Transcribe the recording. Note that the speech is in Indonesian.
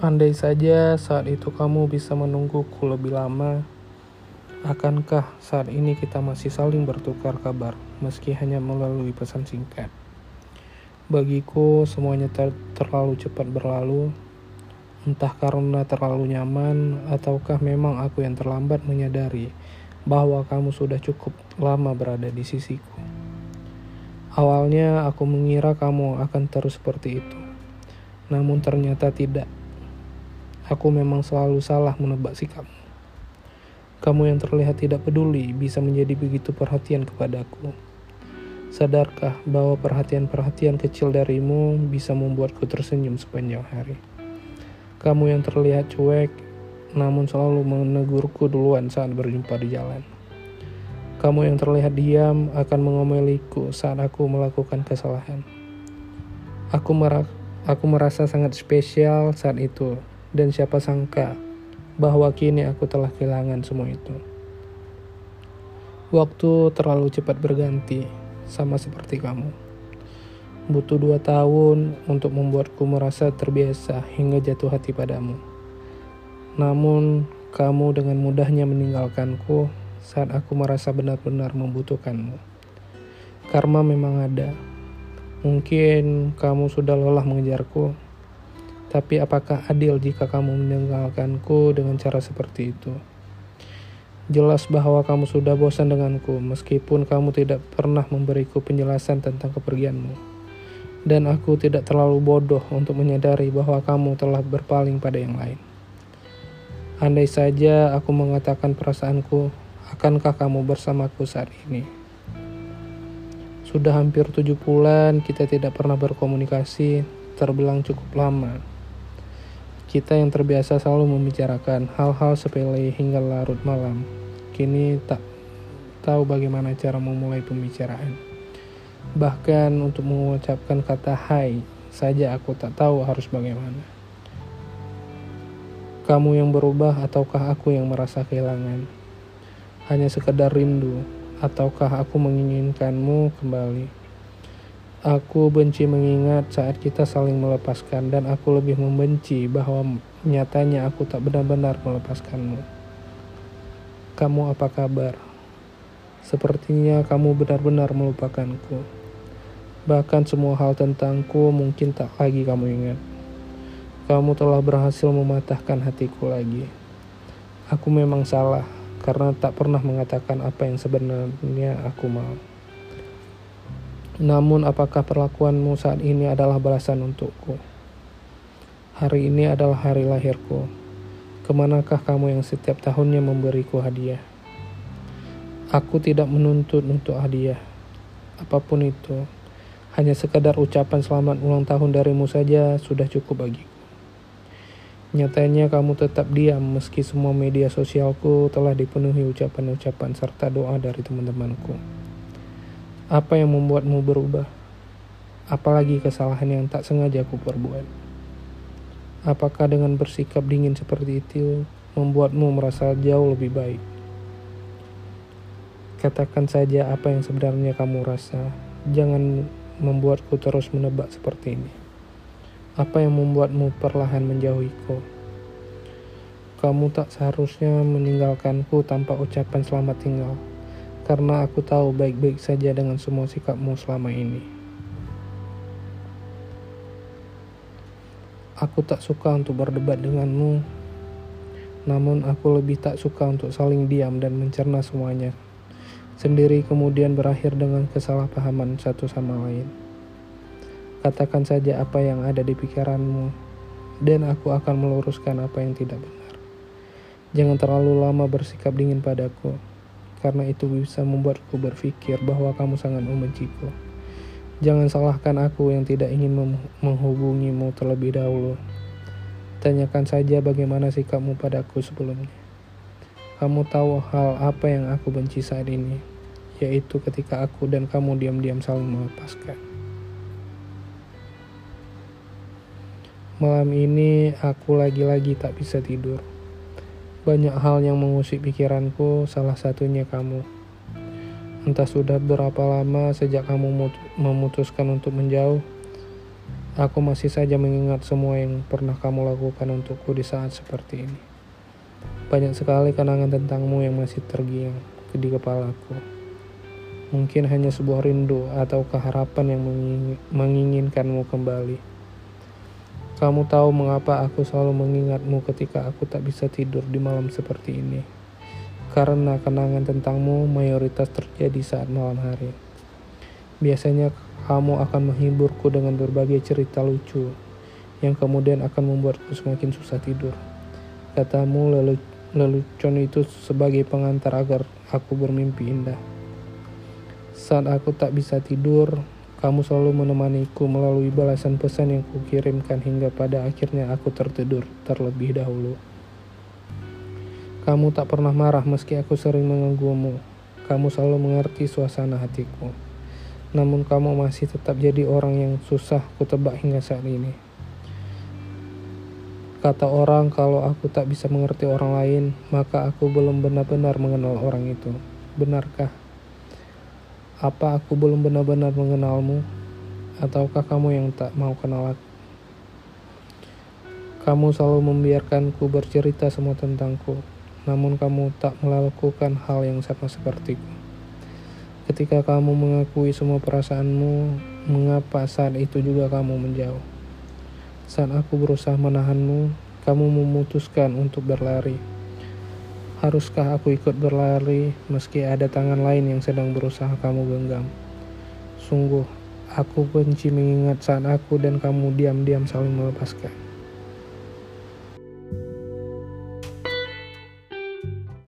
Andai saja saat itu kamu bisa menungguku lebih lama, akankah saat ini kita masih saling bertukar kabar, meski hanya melalui pesan singkat? Bagiku, semuanya ter terlalu cepat berlalu, entah karena terlalu nyaman, ataukah memang aku yang terlambat menyadari bahwa kamu sudah cukup lama berada di sisiku. Awalnya aku mengira kamu akan terus seperti itu, namun ternyata tidak. Aku memang selalu salah menebak sikapmu. Kamu yang terlihat tidak peduli bisa menjadi begitu perhatian kepadaku. Sadarkah bahwa perhatian-perhatian kecil darimu bisa membuatku tersenyum sepanjang hari? Kamu yang terlihat cuek, namun selalu menegurku duluan saat berjumpa di jalan. Kamu yang terlihat diam akan mengomeliku saat aku melakukan kesalahan. Aku, mer aku merasa sangat spesial saat itu, dan siapa sangka bahwa kini aku telah kehilangan semua itu. Waktu terlalu cepat berganti, sama seperti kamu. Butuh dua tahun untuk membuatku merasa terbiasa hingga jatuh hati padamu. Namun, kamu dengan mudahnya meninggalkanku saat aku merasa benar-benar membutuhkanmu. Karma memang ada. Mungkin kamu sudah lelah mengejarku, tapi apakah adil jika kamu meninggalkanku dengan cara seperti itu? Jelas bahwa kamu sudah bosan denganku, meskipun kamu tidak pernah memberiku penjelasan tentang kepergianmu. Dan aku tidak terlalu bodoh untuk menyadari bahwa kamu telah berpaling pada yang lain. Andai saja aku mengatakan perasaanku, akankah kamu bersamaku saat ini? Sudah hampir tujuh bulan kita tidak pernah berkomunikasi, terbilang cukup lama. Kita yang terbiasa selalu membicarakan hal-hal sepele hingga larut malam, kini tak tahu bagaimana cara memulai pembicaraan. Bahkan untuk mengucapkan kata hai saja aku tak tahu harus bagaimana. Kamu yang berubah ataukah aku yang merasa kehilangan? Hanya sekedar rindu ataukah aku menginginkanmu kembali? Aku benci mengingat saat kita saling melepaskan dan aku lebih membenci bahwa nyatanya aku tak benar-benar melepaskanmu. Kamu apa kabar? Sepertinya kamu benar-benar melupakanku. Bahkan semua hal tentangku mungkin tak lagi kamu ingat. Kamu telah berhasil mematahkan hatiku lagi. Aku memang salah karena tak pernah mengatakan apa yang sebenarnya aku mau. Namun apakah perlakuanmu saat ini adalah balasan untukku? Hari ini adalah hari lahirku. Ke manakah kamu yang setiap tahunnya memberiku hadiah? Aku tidak menuntut untuk hadiah. Apa pun itu, hanya sekadar ucapan selamat ulang tahun darimu saja sudah cukup bagiku. Nyatanya kamu tetap diam meski semua media sosialku telah dipenuhi ucapan-ucapan serta doa dari teman-temanku. Apa yang membuatmu berubah? Apalagi kesalahan yang tak sengaja aku perbuat. Apakah dengan bersikap dingin seperti itu membuatmu merasa jauh lebih baik? Katakan saja apa yang sebenarnya kamu rasa. Jangan membuatku terus menebak seperti ini. Apa yang membuatmu perlahan menjauhiku? Kamu tak seharusnya meninggalkanku tanpa ucapan selamat tinggal karena aku tahu baik-baik saja dengan semua sikapmu selama ini. Aku tak suka untuk berdebat denganmu, namun aku lebih tak suka untuk saling diam dan mencerna semuanya. Sendiri kemudian berakhir dengan kesalahpahaman satu sama lain. Katakan saja apa yang ada di pikiranmu, dan aku akan meluruskan apa yang tidak benar. Jangan terlalu lama bersikap dingin padaku karena itu bisa membuatku berpikir bahwa kamu sangat membenciku. Jangan salahkan aku yang tidak ingin menghubungimu terlebih dahulu. Tanyakan saja bagaimana sikapmu padaku sebelumnya. Kamu tahu hal apa yang aku benci saat ini, yaitu ketika aku dan kamu diam-diam saling melepaskan. Malam ini aku lagi-lagi tak bisa tidur. Banyak hal yang mengusik pikiranku, salah satunya kamu. Entah sudah berapa lama sejak kamu memutuskan untuk menjauh, Aku masih saja mengingat semua yang pernah kamu lakukan untukku di saat seperti ini. Banyak sekali kenangan tentangmu yang masih tergiang di kepalaku. Mungkin hanya sebuah rindu atau keharapan yang menginginkanmu kembali. Kamu tahu mengapa aku selalu mengingatmu ketika aku tak bisa tidur di malam seperti ini. Karena kenangan tentangmu mayoritas terjadi saat malam hari. Biasanya kamu akan menghiburku dengan berbagai cerita lucu yang kemudian akan membuatku semakin susah tidur. Katamu lelu lelucon itu sebagai pengantar agar aku bermimpi indah. Saat aku tak bisa tidur, kamu selalu menemaniku melalui balasan pesan yang kukirimkan hingga pada akhirnya aku tertidur terlebih dahulu. Kamu tak pernah marah meski aku sering mengganggumu. Kamu selalu mengerti suasana hatiku namun kamu masih tetap jadi orang yang susah kutebak hingga saat ini. Kata orang, kalau aku tak bisa mengerti orang lain, maka aku belum benar-benar mengenal orang itu. Benarkah? Apa aku belum benar-benar mengenalmu? Ataukah kamu yang tak mau kenal aku? Kamu selalu membiarkanku bercerita semua tentangku, namun kamu tak melakukan hal yang sama sepertiku. Ketika kamu mengakui semua perasaanmu, mengapa saat itu juga kamu menjauh? Saat aku berusaha menahanmu, kamu memutuskan untuk berlari. Haruskah aku ikut berlari meski ada tangan lain yang sedang berusaha kamu genggam? Sungguh, aku benci mengingat saat aku dan kamu diam-diam saling melepaskan.